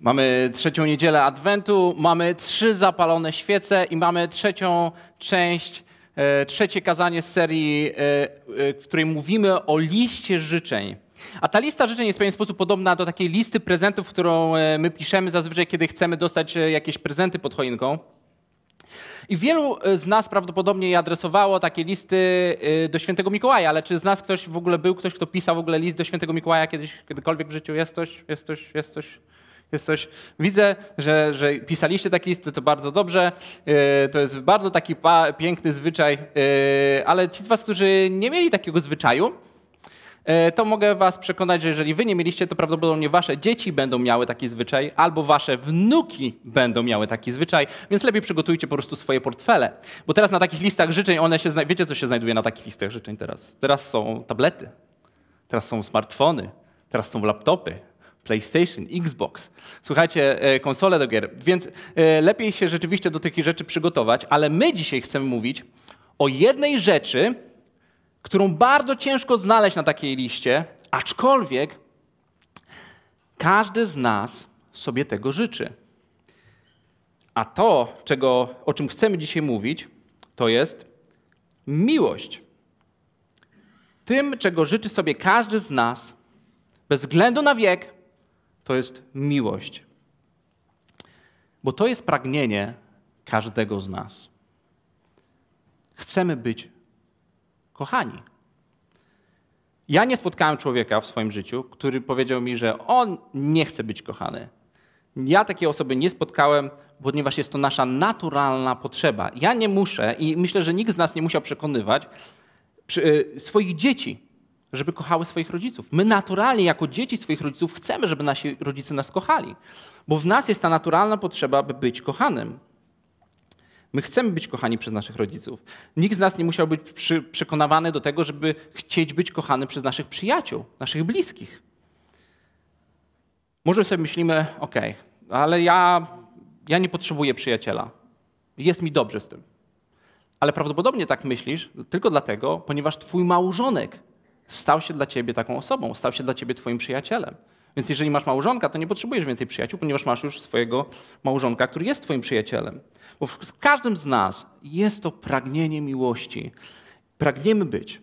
Mamy trzecią niedzielę Adwentu, mamy trzy zapalone świece i mamy trzecią część, e, trzecie kazanie z serii, e, e, w której mówimy o liście życzeń. A ta lista życzeń jest w pewien sposób podobna do takiej listy prezentów, którą my piszemy zazwyczaj, kiedy chcemy dostać jakieś prezenty pod choinką. I wielu z nas prawdopodobnie adresowało takie listy do świętego Mikołaja, ale czy z nas ktoś w ogóle był, ktoś, kto pisał w ogóle list do świętego Mikołaja kiedyś, kiedykolwiek w życiu? Jest coś? Jest coś? Jest coś? Jest coś. Widzę, że, że pisaliście takie listy, to bardzo dobrze. E, to jest bardzo taki piękny zwyczaj, ale ci z was, którzy nie mieli takiego zwyczaju, E, to mogę was przekonać, że jeżeli wy nie mieliście, to prawdopodobnie wasze dzieci będą miały taki zwyczaj, albo wasze wnuki będą miały taki zwyczaj, więc lepiej przygotujcie po prostu swoje portfele. Bo teraz na takich listach życzeń, one się, wiecie co się znajduje na takich listach życzeń teraz? Teraz są tablety, teraz są smartfony, teraz są laptopy, PlayStation, Xbox. Słuchajcie, e, konsole do gier. Więc e, lepiej się rzeczywiście do takich rzeczy przygotować, ale my dzisiaj chcemy mówić o jednej rzeczy, którą bardzo ciężko znaleźć na takiej liście, aczkolwiek każdy z nas sobie tego życzy. A to, czego, o czym chcemy dzisiaj mówić, to jest miłość. Tym, czego życzy sobie każdy z nas, bez względu na wiek, to jest miłość. Bo to jest pragnienie każdego z nas. Chcemy być kochani. Ja nie spotkałem człowieka w swoim życiu, który powiedział mi, że on nie chce być kochany. Ja takiej osoby nie spotkałem, ponieważ jest to nasza naturalna potrzeba. Ja nie muszę i myślę, że nikt z nas nie musiał przekonywać y, swoich dzieci, żeby kochały swoich rodziców. My naturalnie, jako dzieci swoich rodziców, chcemy, żeby nasi rodzice nas kochali, bo w nas jest ta naturalna potrzeba, by być kochanym. My chcemy być kochani przez naszych rodziców. Nikt z nas nie musiał być przy, przekonywany do tego, żeby chcieć być kochany przez naszych przyjaciół, naszych bliskich. Może sobie myślimy, ok, ale ja, ja nie potrzebuję przyjaciela. Jest mi dobrze z tym. Ale prawdopodobnie tak myślisz tylko dlatego, ponieważ twój małżonek stał się dla ciebie taką osobą, stał się dla ciebie twoim przyjacielem. Więc jeżeli masz małżonka, to nie potrzebujesz więcej przyjaciół, ponieważ masz już swojego małżonka, który jest twoim przyjacielem. Bo w każdym z nas jest to pragnienie miłości. Pragniemy być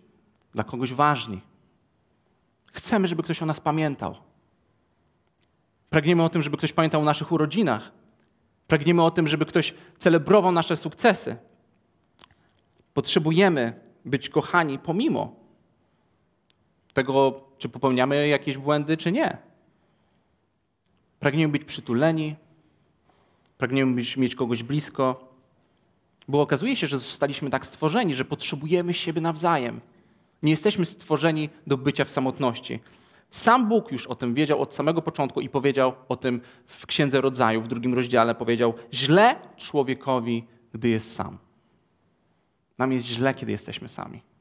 dla kogoś ważni. Chcemy, żeby ktoś o nas pamiętał. Pragniemy o tym, żeby ktoś pamiętał o naszych urodzinach. Pragniemy o tym, żeby ktoś celebrował nasze sukcesy. Potrzebujemy być kochani pomimo tego, czy popełniamy jakieś błędy, czy nie. Pragniemy być przytuleni, pragniemy być, mieć kogoś blisko, bo okazuje się, że zostaliśmy tak stworzeni, że potrzebujemy siebie nawzajem. Nie jesteśmy stworzeni do bycia w samotności. Sam Bóg już o tym wiedział od samego początku i powiedział o tym w Księdze Rodzaju, w drugim rozdziale powiedział: Źle człowiekowi, gdy jest sam. Nam jest źle, kiedy jesteśmy sami.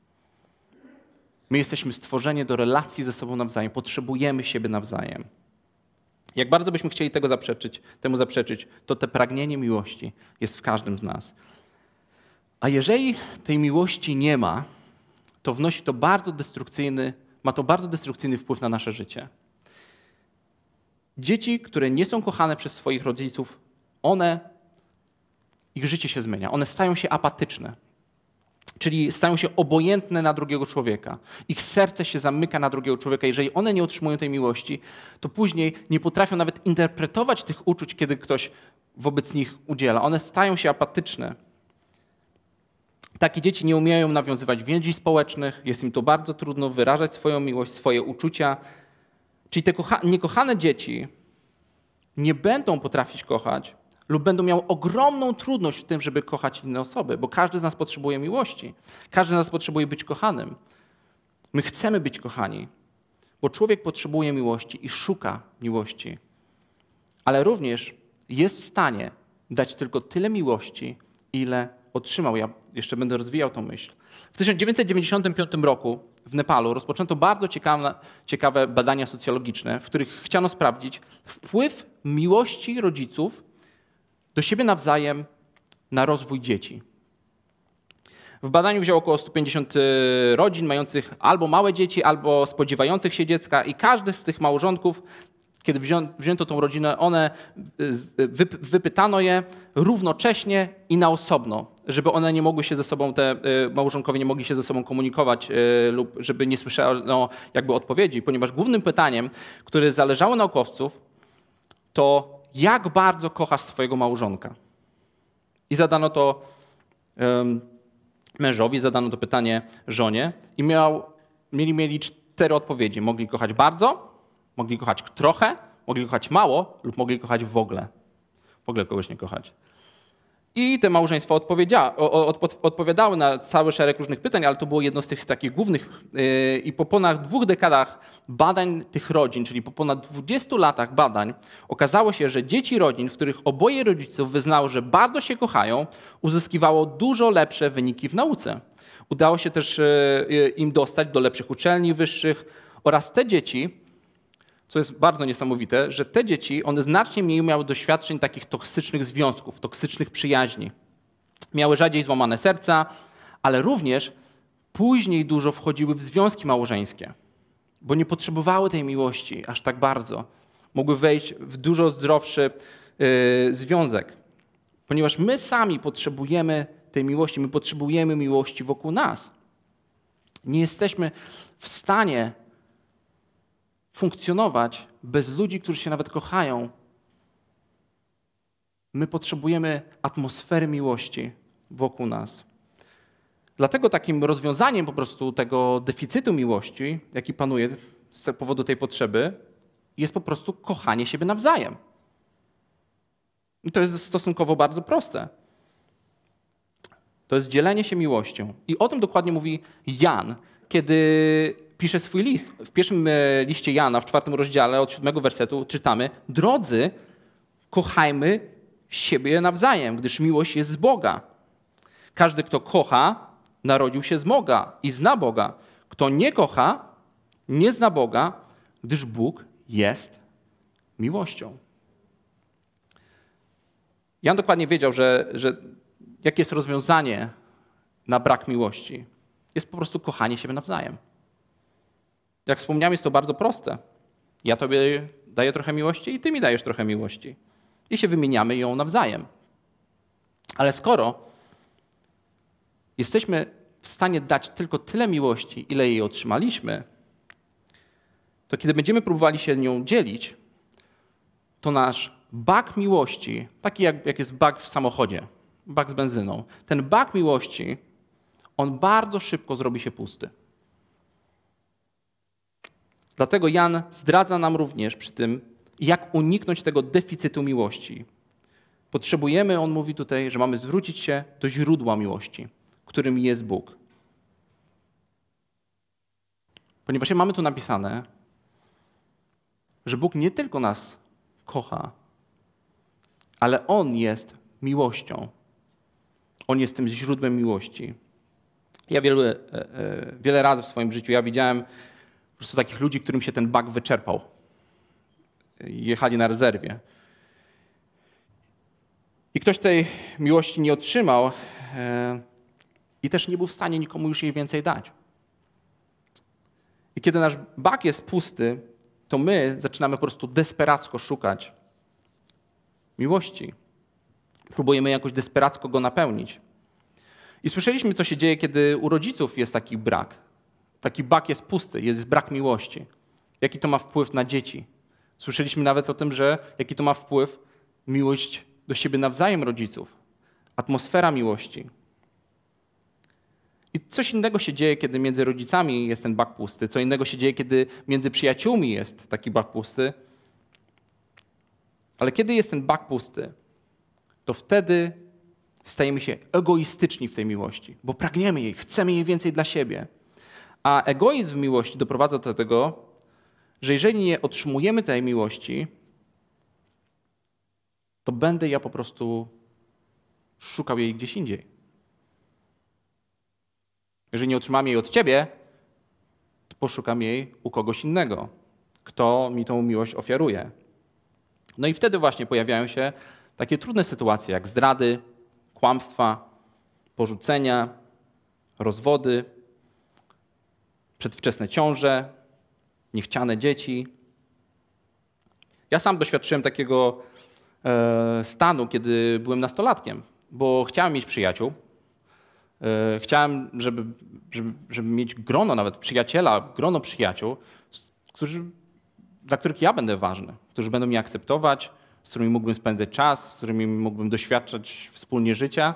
My jesteśmy stworzeni do relacji ze sobą nawzajem, potrzebujemy siebie nawzajem. Jak bardzo byśmy chcieli tego zaprzeczyć, temu zaprzeczyć, to te pragnienie miłości jest w każdym z nas. A jeżeli tej miłości nie ma, to wnosi to bardzo destrukcyjny, ma to bardzo destrukcyjny wpływ na nasze życie. Dzieci, które nie są kochane przez swoich rodziców, one, ich życie się zmienia, one stają się apatyczne. Czyli stają się obojętne na drugiego człowieka. Ich serce się zamyka na drugiego człowieka. Jeżeli one nie otrzymują tej miłości, to później nie potrafią nawet interpretować tych uczuć, kiedy ktoś wobec nich udziela. One stają się apatyczne. Takie dzieci nie umieją nawiązywać więzi społecznych, jest im to bardzo trudno wyrażać swoją miłość, swoje uczucia. Czyli te niekochane dzieci nie będą potrafić kochać, lub będą miały ogromną trudność w tym, żeby kochać inne osoby, bo każdy z nas potrzebuje miłości. Każdy z nas potrzebuje być kochanym. My chcemy być kochani, bo człowiek potrzebuje miłości i szuka miłości, ale również jest w stanie dać tylko tyle miłości, ile otrzymał. Ja jeszcze będę rozwijał tą myśl. W 1995 roku w Nepalu rozpoczęto bardzo ciekawe, ciekawe badania socjologiczne, w których chciano sprawdzić wpływ miłości rodziców do siebie nawzajem na rozwój dzieci. W badaniu wzięło około 150 y, rodzin mających albo małe dzieci, albo spodziewających się dziecka, i każdy z tych małżonków Kiedy wzięto tą rodzinę, one wypytano je równocześnie i na osobno, żeby one nie mogły się ze sobą, te małżonkowie nie mogli się ze sobą komunikować lub żeby nie słyszano jakby odpowiedzi, ponieważ głównym pytaniem, które zależało naukowców, to jak bardzo kochasz swojego małżonka. I zadano to um, mężowi, zadano to pytanie żonie i miał, mieli, mieli cztery odpowiedzi. Mogli kochać bardzo, mogli kochać trochę, mogli kochać mało lub mogli kochać w ogóle. W ogóle kogoś nie kochać. I te małżeństwa odpowiadały na cały szereg różnych pytań, ale to było jedno z tych takich głównych. Yy, I po ponad dwóch dekadach badań tych rodzin, czyli po ponad 20 latach badań, okazało się, że dzieci rodzin, w których oboje rodziców wyznało, że bardzo się kochają, uzyskiwało dużo lepsze wyniki w nauce. Udało się też yy, im dostać do lepszych uczelni wyższych oraz te dzieci, co jest bardzo niesamowite, że te dzieci, one znacznie mniej miały doświadczeń takich toksycznych związków, toksycznych przyjaźni. Miały rzadziej złamane serca, ale również później dużo wchodziły w związki małżeńskie, bo nie potrzebowały tej miłości aż tak bardzo. Mogły wejść w dużo zdrowszy yy, związek, ponieważ my sami potrzebujemy tej miłości, my potrzebujemy miłości wokół nas. Nie jesteśmy w stanie funkcjonować bez ludzi, którzy się nawet kochają. My potrzebujemy atmosfery miłości wokół nas. Dlatego takim rozwiązaniem po prostu tego deficytu miłości, jaki panuje z powodu tej potrzeby, jest po prostu kochanie siebie nawzajem. I to jest stosunkowo bardzo proste. To jest dzielenie się miłością. I o tym dokładnie mówi Jan, kiedy pisze swój list. W pierwszym e, liście Jana, w czwartym rozdziale, od siódmego wersetu czytamy: Drodzy, kochajmy siebie nawzajem, gdyż miłość jest z Boga. Każdy, kto kocha, narodził się z Boga i zna Boga. Kto nie kocha, nie zna Boga, gdyż Bóg jest miłością. Jan dokładnie wiedział, że, że jakie jest rozwiązanie na brak miłości. Jest po prostu kochanie siebie nawzajem. Jak wspomniałem, jest to bardzo proste. Ja tobie daję trochę miłości i ty mi dajesz trochę miłości. I się wymieniamy ją nawzajem. Ale skoro jesteśmy w stanie dać tylko tyle miłości, ile jej otrzymaliśmy, to kiedy będziemy próbowali się nią dzielić, to nasz bak miłości, taki jak, jak jest bak w samochodzie, bak z benzyną, ten bak miłości, on bardzo szybko zrobi się pusty. Dlatego Jan zdradza nam również przy tym, jak uniknąć tego deficytu miłości. Potrzebujemy, on mówi tutaj, że mamy zwrócić się do źródła miłości, którym jest Bóg. Ponieważ mamy tu napisane, że Bóg nie tylko nas kocha, ale On jest miłością. On jest tym źródłem miłości. Ja wiele, e, e, wiele razy w swoim życiu ja widziałem prostu takich ludzi, którym się ten bak wyczerpał. Jechali na rezerwie. I ktoś tej miłości nie otrzymał e, i też nie był w stanie nikomu już jej więcej dać. I kiedy nasz bak jest pusty, to my zaczynamy po prostu desperacko szukać miłości. Próbujemy jakoś desperacko go napełnić. I słyszeliśmy, co się dzieje, kiedy u rodziców jest taki brak. Taki bak jest pusty, jest brak miłości. Jaki to ma wpływ na dzieci? Słyszeliśmy nawet o tym, że jaki to ma wpływ miłość do siebie nawzajem rodziców, atmosfera miłości. I coś innego się dzieje, kiedy między rodzicami jest ten bak pusty, co innego się dzieje, kiedy między przyjaciółmi jest taki bak pusty. Ale kiedy jest ten bak pusty, to wtedy stajemy się egoistyczni w tej miłości, bo pragniemy jej, chcemy jej więcej dla siebie. A egoizm miłości doprowadza do tego, że jeżeli nie otrzymujemy tej miłości, to będę ja po prostu szukał jej gdzieś indziej. Jeżeli nie otrzymam jej od ciebie, to poszukam jej u kogoś innego, kto mi tą miłość ofiaruje. No i wtedy właśnie pojawiają się takie trudne sytuacje jak zdrady, kłamstwa, porzucenia, rozwody, przedwczesne ciąże, niechciane dzieci. Ja sam doświadczyłem takiego e, stanu, kiedy byłem nastolatkiem, bo chciałem mieć przyjaciół. E, chciałem, żeby, żeby, żeby mieć grono nawet przyjaciela, grono przyjaciół, którzy, dla których ja będę ważny, którzy będą mnie akceptować, z którymi mógłbym spędzać czas, z którymi mógłbym doświadczać wspólnie życia.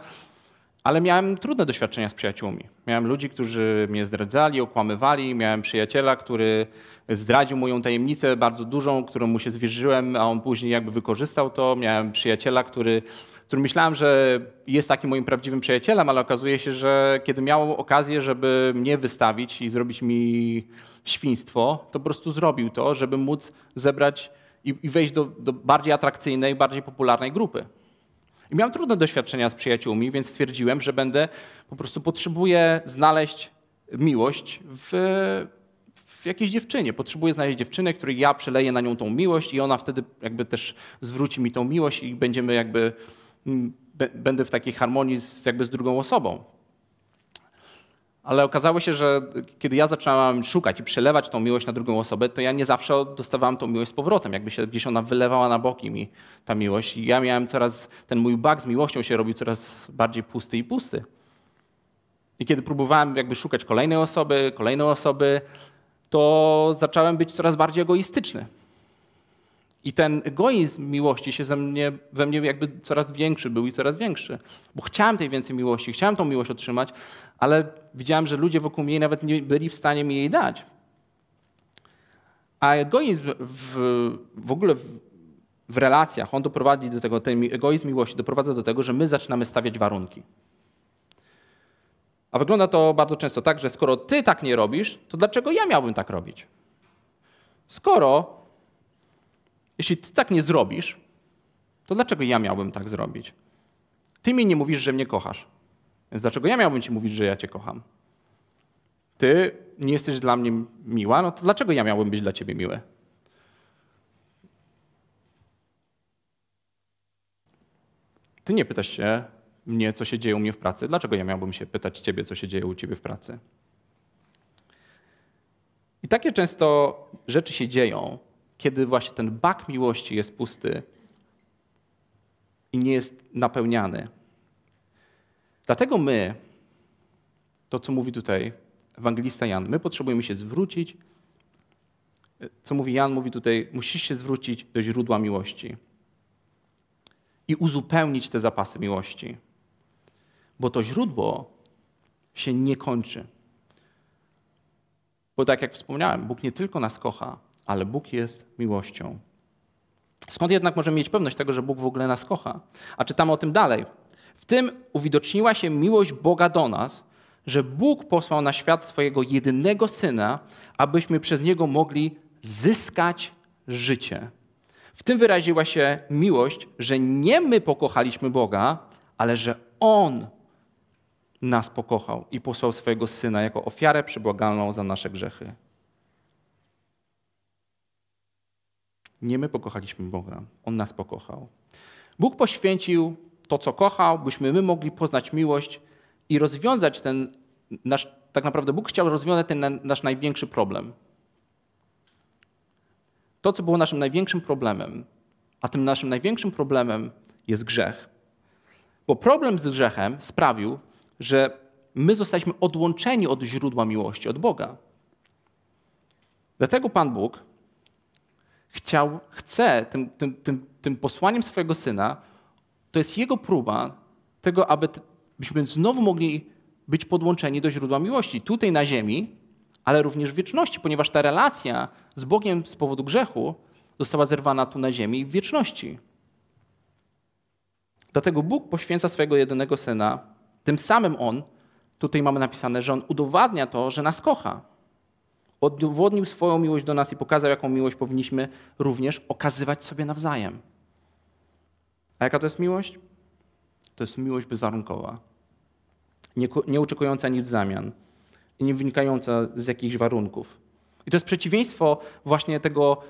Ale miałem trudne doświadczenia z przyjaciółmi. Miałem ludzi, którzy mnie zdradzali, okłamywali. Miałem przyjaciela, który zdradził moją tajemnicę bardzo dużą, którą mu się zwierzyłem, a on później jakby wykorzystał to. Miałem przyjaciela, który, który myślałem, że jest takim moim prawdziwym przyjacielem, ale okazuje się, że kiedy miał okazję, żeby mnie wystawić i zrobić mi świństwo, to po prostu zrobił to, żeby móc zebrać i, wejść do, do bardziej atrakcyjnej, bardziej popularnej grupy. I miałem trudne doświadczenia z przyjaciółmi, więc stwierdziłem, że będę po prostu potrzebuję znaleźć miłość w, w jakiejś dziewczynie. Potrzebuję znaleźć dziewczynę, której ja przeleję na nią tą miłość i ona wtedy jakby też zwróci mi tą miłość i będziemy jakby, mm, będę w takiej harmonii z, jakby z drugą osobą. Ale okazało się, że kiedy ja zaczęłam szukać i przelewać tą miłość na drugą osobę, to ja nie zawsze dostawałam tą miłość z powrotem. Jakby się gdzieś ona wylewała na boki mi, ta miłość. I ja miałem coraz, ten mój bak z miłością się robił coraz bardziej pusty i pusty. I kiedy próbowałem jakby szukać kolejnej osoby, kolejnej osoby, to zacząłem być coraz bardziej egoistyczny. I ten egoizm miłości się ze mnie, we mnie jakby coraz większy był i coraz większy. Bo chciałem tej więcej miłości, chciałem tą miłość otrzymać, ale widziałem, że ludzie wokół mnie nawet nie byli w stanie mi jej dać. A egoizm w, w ogóle w, w relacjach, on doprowadzi do tego, ten egoizm miłości doprowadza do tego, że my zaczynamy stawiać warunki. A wygląda to bardzo często tak, że skoro ty tak nie robisz, to dlaczego ja miałbym tak robić? Skoro, jeśli ty tak nie zrobisz, to dlaczego ja miałbym tak zrobić? Ty mi nie mówisz, że mnie kochasz. Więc dlaczego ja miałbym ci mówić, że ja cię kocham? Ty nie jesteś dla mnie miła, no to dlaczego ja miałbym być dla ciebie miły? Ty nie pytasz się mnie, co się dzieje u mnie w pracy. Dlaczego ja miałbym się pytać ciebie, co się dzieje u ciebie w pracy? I takie często rzeczy się dzieją, kiedy właśnie ten bak miłości jest pusty i nie jest napełniany. Dlatego my, to co mówi tutaj ewangelista Jan, my potrzebujemy się zwrócić. Co mówi Jan, mówi tutaj, musisz się zwrócić do źródła miłości i uzupełnić te zapasy miłości. Bo to źródło się nie kończy. Bo tak jak wspomniałem, Bóg nie tylko nas kocha, ale Bóg jest miłością. Skąd jednak możemy mieć pewność tego, że Bóg w ogóle nas kocha? A czytamy o tym dalej. W tym uwidoczniła się miłość Boga do nas, że Bóg posłał na świat swojego jedynego syna, abyśmy przez niego mogli zyskać życie. W tym wyraziła się miłość, że nie my pokochaliśmy Boga, ale że On nas pokochał i posłał swojego syna jako ofiarę przybłagalną za nasze grzechy. Nie my pokochaliśmy Boga, On nas pokochał. Bóg poświęcił to, co kochał, byśmy my mogli poznać miłość i rozwiązać ten nasz, tak naprawdę Bóg chciał rozwiązać ten nasz największy problem. To, co było naszym największym problemem, a tym naszym największym problemem jest grzech. Bo problem z grzechem sprawił, że my zostaliśmy odłączeni od źródła miłości, od Boga. Dlatego Pan Bóg chciał, chce tym, tym, tym, tym posłaniem swojego syna to jest Jego próba tego, abyśmy znowu mogli być podłączeni do źródła miłości. Tutaj na ziemi, ale również w wieczności, ponieważ ta relacja z Bogiem z powodu grzechu została zerwana tu na ziemi w wieczności. Dlatego Bóg poświęca swojego jedynego Syna. Tym samym On, tutaj mamy napisane, że On udowadnia to, że nas kocha. Udowodnił swoją miłość do nas i pokazał, jaką miłość powinniśmy również okazywać sobie nawzajem. A jaka to jest miłość? To jest miłość bezwarunkowa. Nie, nie oczekująca nic w zamian i nie wynikająca z jakichś warunków. I to jest przeciwieństwo właśnie tego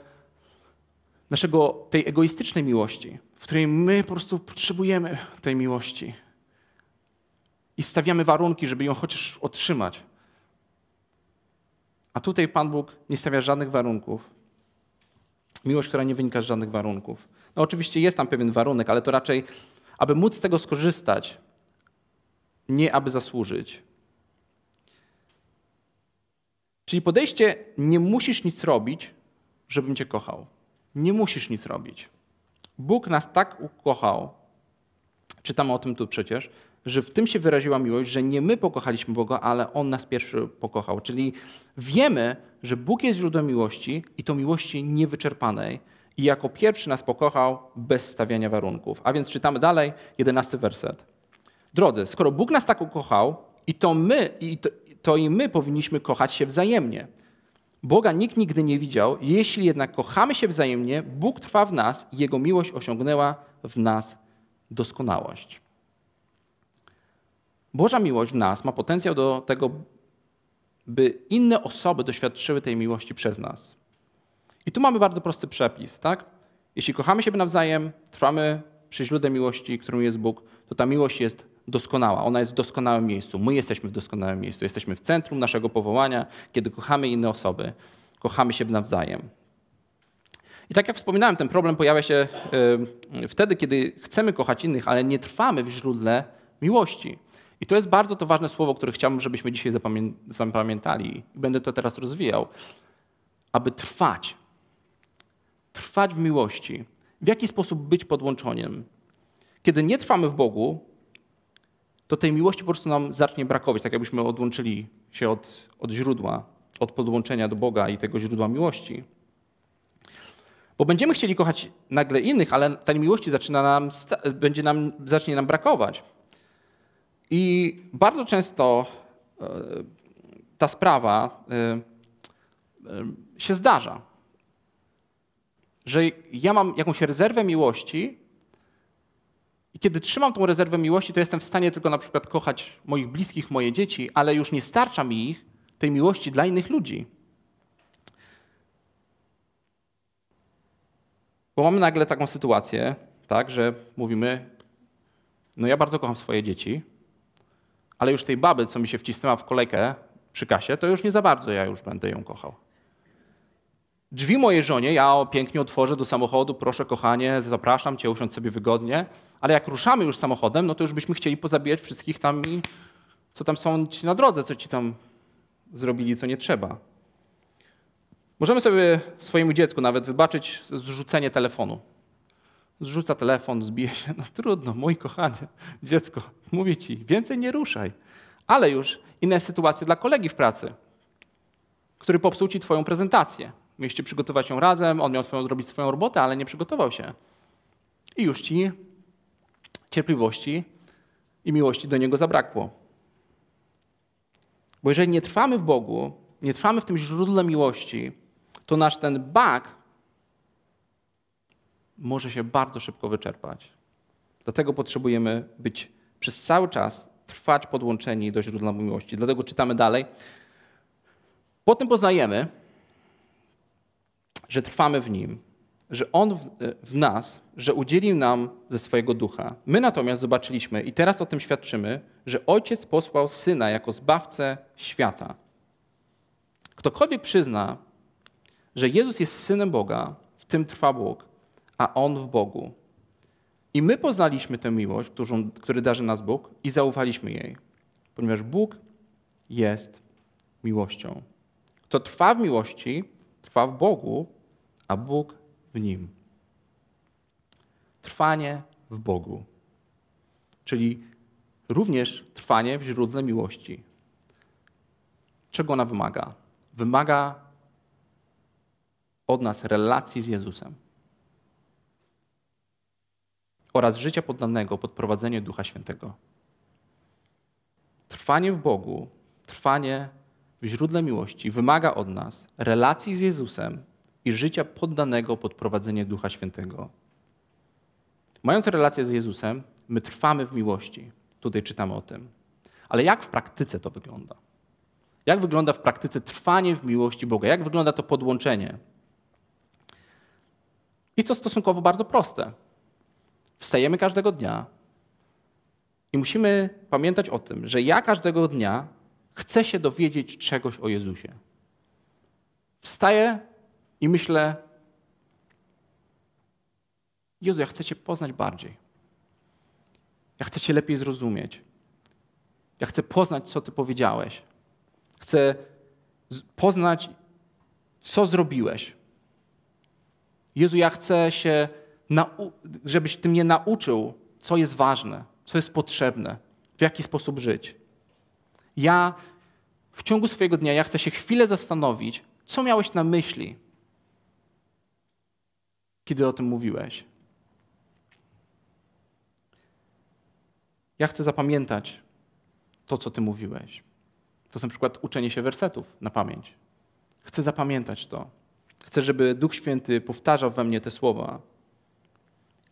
naszego, tej egoistycznej miłości, w której my po prostu potrzebujemy tej miłości i stawiamy warunki, żeby ją chociaż otrzymać. A tutaj Pan Bóg nie stawia żadnych warunków. Miłość, która nie wynika z żadnych warunków. No oczywiście jest tam pewien warunek, ale to raczej, aby móc z tego skorzystać, nie aby zasłużyć. Czyli podejście, nie musisz nic robić, żebym cię kochał. Nie musisz nic robić. Bóg nas tak ukochał, czytamy o tym tu przecież, że w tym się wyraziła miłość, że nie my pokochaliśmy Boga, ale On nas pierwszy pokochał. Czyli wiemy, że Bóg jest źródłem miłości i to miłości niewyczerpanej. I jako pierwszy nas pokochał bez stawiania warunków. A więc czytamy dalej, jedenasty werset. Drodzy, skoro Bóg nas tak ukochał, i to my, i to, to i my powinniśmy kochać się wzajemnie. Boga nikt nigdy nie widział, jeśli jednak kochamy się wzajemnie, Bóg trwa w nas i Jego miłość osiągnęła w nas doskonałość. Boża miłość w nas ma potencjał do tego, by inne osoby doświadczyły tej miłości przez nas. I tu mamy bardzo prosty przepis, tak? Jeśli kochamy siebie nawzajem, trwamy przy źródle miłości, którym jest Bóg, to ta miłość jest doskonała. Ona jest w doskonałym miejscu. My jesteśmy w doskonałym miejscu. Jesteśmy w centrum naszego powołania, kiedy kochamy inne osoby, kochamy siebie nawzajem. I tak jak wspominałem, ten problem pojawia się wtedy, kiedy chcemy kochać innych, ale nie trwamy w źródle miłości. I to jest bardzo to ważne słowo, które chciałbym, żebyśmy dzisiaj zapamiętali. I będę to teraz rozwijał. Aby trwać. Trwać w miłości. W jaki sposób być podłączonym? Kiedy nie trwamy w Bogu, to tej miłości po prostu nam zacznie brakować, tak jakbyśmy odłączyli się od, od źródła, od podłączenia do Boga i tego źródła miłości. Bo będziemy chcieli kochać nagle innych, ale tej miłości zaczyna nam, będzie nam, zacznie nam brakować. I bardzo często e, ta sprawa e, e, się zdarza, że ja mam jakąś rezerwę miłości i kiedy trzymam tą rezerwę miłości, to jestem w stanie tylko na przykład kochać moich bliskich, moje dzieci, ale już nie starcza mi ich, tej miłości dla innych ludzi. Bo mamy nagle taką sytuację, tak, że mówimy, no ja bardzo kocham swoje dzieci, ale już tej baby, co mi się wcisnęła w kolejkę przy kasie, to już nie za bardzo ja już będę ją kochał. Drzwi mojej żonie ja pięknie otworzę do samochodu, proszę kochanie, zapraszam cię, usiądź sobie wygodnie, ale jak ruszamy już samochodem, no to już byśmy chcieli pozabijać wszystkich tam, co tam są ci na drodze, co ci tam zrobili, co nie trzeba. Możemy sobie swojemu dziecku nawet wybaczyć zrzucenie telefonu. Zrzuca telefon, zbije się, no trudno, mój kochany, dziecko, mówię ci, więcej nie ruszaj. Ale już inne sytuacje dla kolegi w pracy, który popsuł ci twoją prezentację. Mieliście przygotować ją razem, on miał swoją, zrobić swoją robotę, ale nie przygotował się. I już ci cierpliwości i miłości do niego zabrakło. Bo jeżeli nie trwamy w Bogu, nie trwamy w tym źródle miłości, to nasz ten bak może się bardzo szybko wyczerpać. Dlatego potrzebujemy być przez cały czas trwać podłączeni do źródła miłości. Dlatego czytamy dalej. Potem poznajemy, że trwamy w Nim, że On w, w, nas, że udzielił nam ze swojego ducha. My natomiast zobaczyliśmy i teraz o tym świadczymy, że Ojciec posłał Syna jako zbawcę świata. Ktokolwiek przyzna, że Jezus jest Synem Boga, w tym trwa Bóg, a On w Bogu. I my poznaliśmy tę miłość, którą, który darzy nas Bóg i zaufaliśmy jej, ponieważ Bóg jest miłością. Kto trwa w miłości, trwa w Bogu, a Bóg w nim. Trwanie w Bogu, czyli również trwanie w źródle miłości. Czego ona wymaga? Wymaga od nas relacji z Jezusem oraz życia poddanego pod prowadzenie Ducha Świętego. Trwanie w Bogu, trwanie w źródle miłości wymaga od nas relacji z Jezusem i życia poddanego pod prowadzenie Ducha Świętego. Mając relację z Jezusem, my trwamy w miłości. Tutaj czytamy o tym. Ale jak w praktyce to wygląda? Jak wygląda w praktyce trwanie w miłości Boga? Jak wygląda to podłączenie? I to stosunkowo bardzo proste. Wstajemy każdego dnia i musimy pamiętać o tym, że ja każdego dnia chcę się dowiedzieć czegoś o Jezusie. Wstaję i myślę, Jezu, ja chcę Cię poznać bardziej. Ja chcę Cię lepiej zrozumieć. Ja chcę poznać, co Ty powiedziałeś. Chcę poznać, co zrobiłeś. Jezu, ja chcę się, żebyś Ty mnie nauczył, co jest ważne, co jest potrzebne, w jaki sposób żyć. Ja w ciągu swojego dnia, ja chcę się chwilę zastanowić, co miałeś na myśli, kiedy o tym mówiłeś. Ja chcę zapamiętać to, co Ty mówiłeś. To jest na przykład uczenie się wersetów na pamięć. Chcę zapamiętać to. Chcę, żeby Duch Święty powtarzał we mnie te słowa.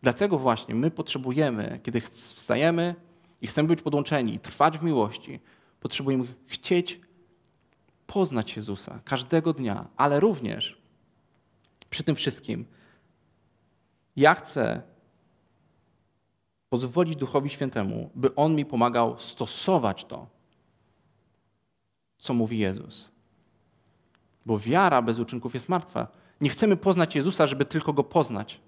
Dlatego właśnie my potrzebujemy, kiedy wstajemy i chcemy być podłączeni trwać w miłości, potrzebujemy chcieć poznać Jezusa każdego dnia, ale również przy tym wszystkim ja chcę pozwolić Duchowi Świętemu, by On mi pomagał stosować to, co mówi Jezus. Bo wiara bez uczynków jest martwa. Nie chcemy poznać Jezusa, żeby tylko Go poznać.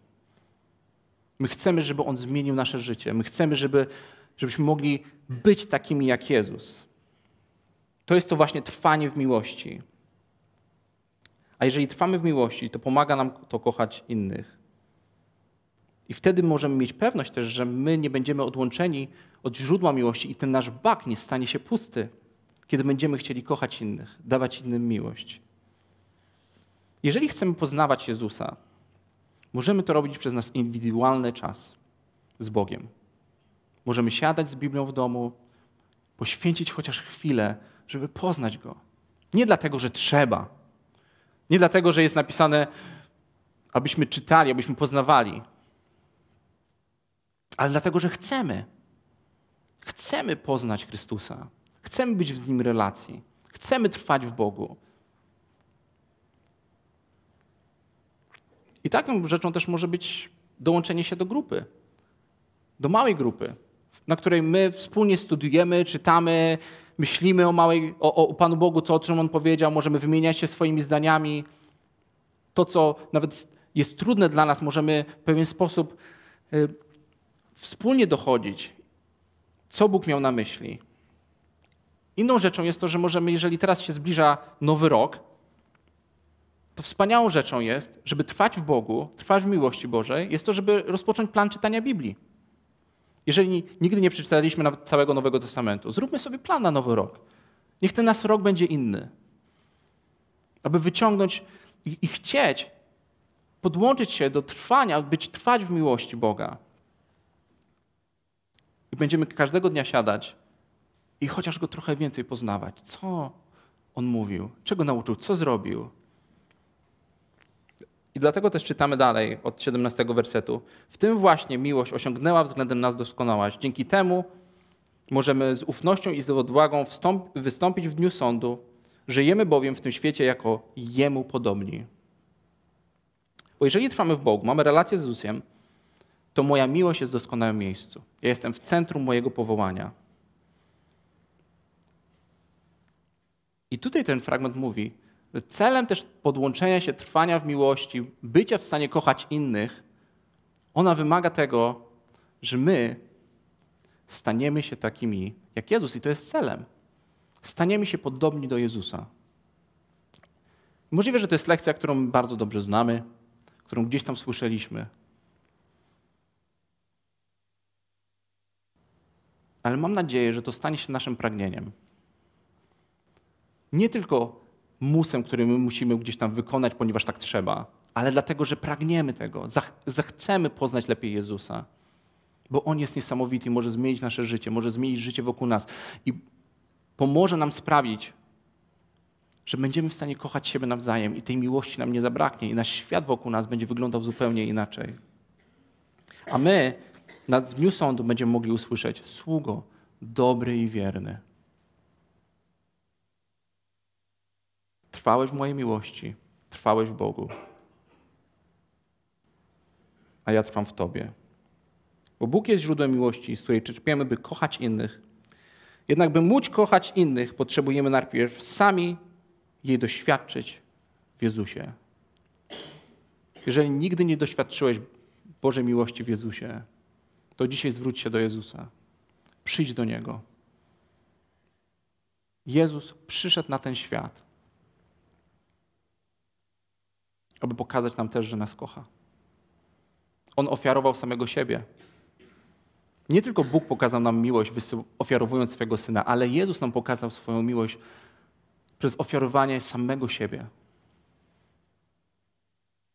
My chcemy, żeby On zmienił nasze życie. My chcemy, żeby, żebyśmy mogli być takimi jak Jezus. To jest to właśnie trwanie w miłości. A jeżeli trwamy w miłości, to pomaga nam to kochać innych. I wtedy możemy mieć pewność też, że my nie będziemy odłączeni od źródła miłości i ten nasz bak nie stanie się pusty, kiedy będziemy chcieli kochać innych, dawać innym miłość. Jeżeli chcemy poznawać Jezusa, możemy to robić przez nasz indywidualny czas z Bogiem. Możemy siadać z Biblią w domu, poświęcić chociaż chwilę, żeby poznać Go. Nie dlatego, że trzeba. Nie dlatego, że jest napisane, abyśmy czytali, abyśmy poznawali, ale dlatego, że chcemy. Chcemy poznać Chrystusa. Chcemy być z Nim w relacji. Chcemy trwać w Bogu. I taką rzeczą też może być dołączenie się do grupy, do małej grupy, na której my wspólnie studiujemy, czytamy, myślimy o, małej, o, o Panu Bogu, to, o czym On powiedział, możemy wymieniać się swoimi zdaniami. To, co nawet jest trudne dla nas, możemy w pewien sposób y, wspólnie dochodzić, co Bóg miał na myśli. Inną rzeczą jest to, że możemy, jeżeli teraz się zbliża nowy rok, to wspaniałą rzeczą jest, żeby trwać w Bogu, trwać w miłości Bożej, jest to, żeby rozpocząć plan czytania Biblii. Jeżeli nigdy nie przeczytaliśmy nawet całego Nowego Testamentu, zróbmy sobie plan na nowy rok. Niech ten nasz rok będzie inny. Aby wyciągnąć i, i chcieć podłączyć się do trwania, być trwać w miłości Boga. I będziemy każdego dnia siadać i chociaż go trochę więcej poznawać. Co on mówił, czego nauczył, co zrobił. I dlatego też czytamy dalej od 17 wersetu. W tym właśnie miłość osiągnęła względem nas doskonałość. Dzięki temu możemy z ufnością i z odwagą wystąpić w dniu sądu. Żyjemy bowiem w tym świecie jako Jemu podobni. Bo jeżeli trwamy w Bogu, mamy relację z Jezusem, to moja miłość jest w doskonałym miejscu. Ja jestem w centrum mojego powołania. I tutaj ten fragment mówi, celem też podłączenia się, trwania w miłości, bycia w stanie kochać innych, ona wymaga tego, że my staniemy się takimi jak Jezus i to jest celem. Staniemy się podobni do Jezusa. Możliwe, że to jest lekcja, którą bardzo dobrze znamy, którą gdzieś tam słyszeliśmy, ale mam nadzieję, że to stanie się naszym pragnieniem. Nie tylko musem, który my musimy gdzieś tam wykonać, ponieważ tak trzeba, ale dlatego, że pragniemy tego, zechcemy poznać lepiej Jezusa, bo On jest niesamowity może zmienić nasze życie, może zmienić życie wokół nas. I pomoże nam sprawić, że będziemy w stanie kochać siebie nawzajem i tej miłości nam nie zabraknie. I nasz świat wokół nas będzie wyglądał zupełnie inaczej. A my na dniu sądu będziemy mogli usłyszeć: Sługo, dobry i wierny. Trwałeś w mojej miłości, trwałeś w Bogu, a ja trwam w Tobie. Bo Bóg jest źródłem miłości, z której czerpiemy, by kochać innych. Jednak, by móc kochać innych, potrzebujemy najpierw sami jej doświadczyć w Jezusie. Jeżeli nigdy nie doświadczyłeś Bożej miłości w Jezusie, to dzisiaj zwróć się do Jezusa. Przyjdź do Niego. Jezus przyszedł na ten świat, aby pokazać nam też, że nas kocha. On ofiarował samego siebie. Nie tylko Bóg pokazał nam miłość, ofiarowując swojego Syna, ale Jezus nam pokazał swoją miłość przez ofiarowanie samego siebie.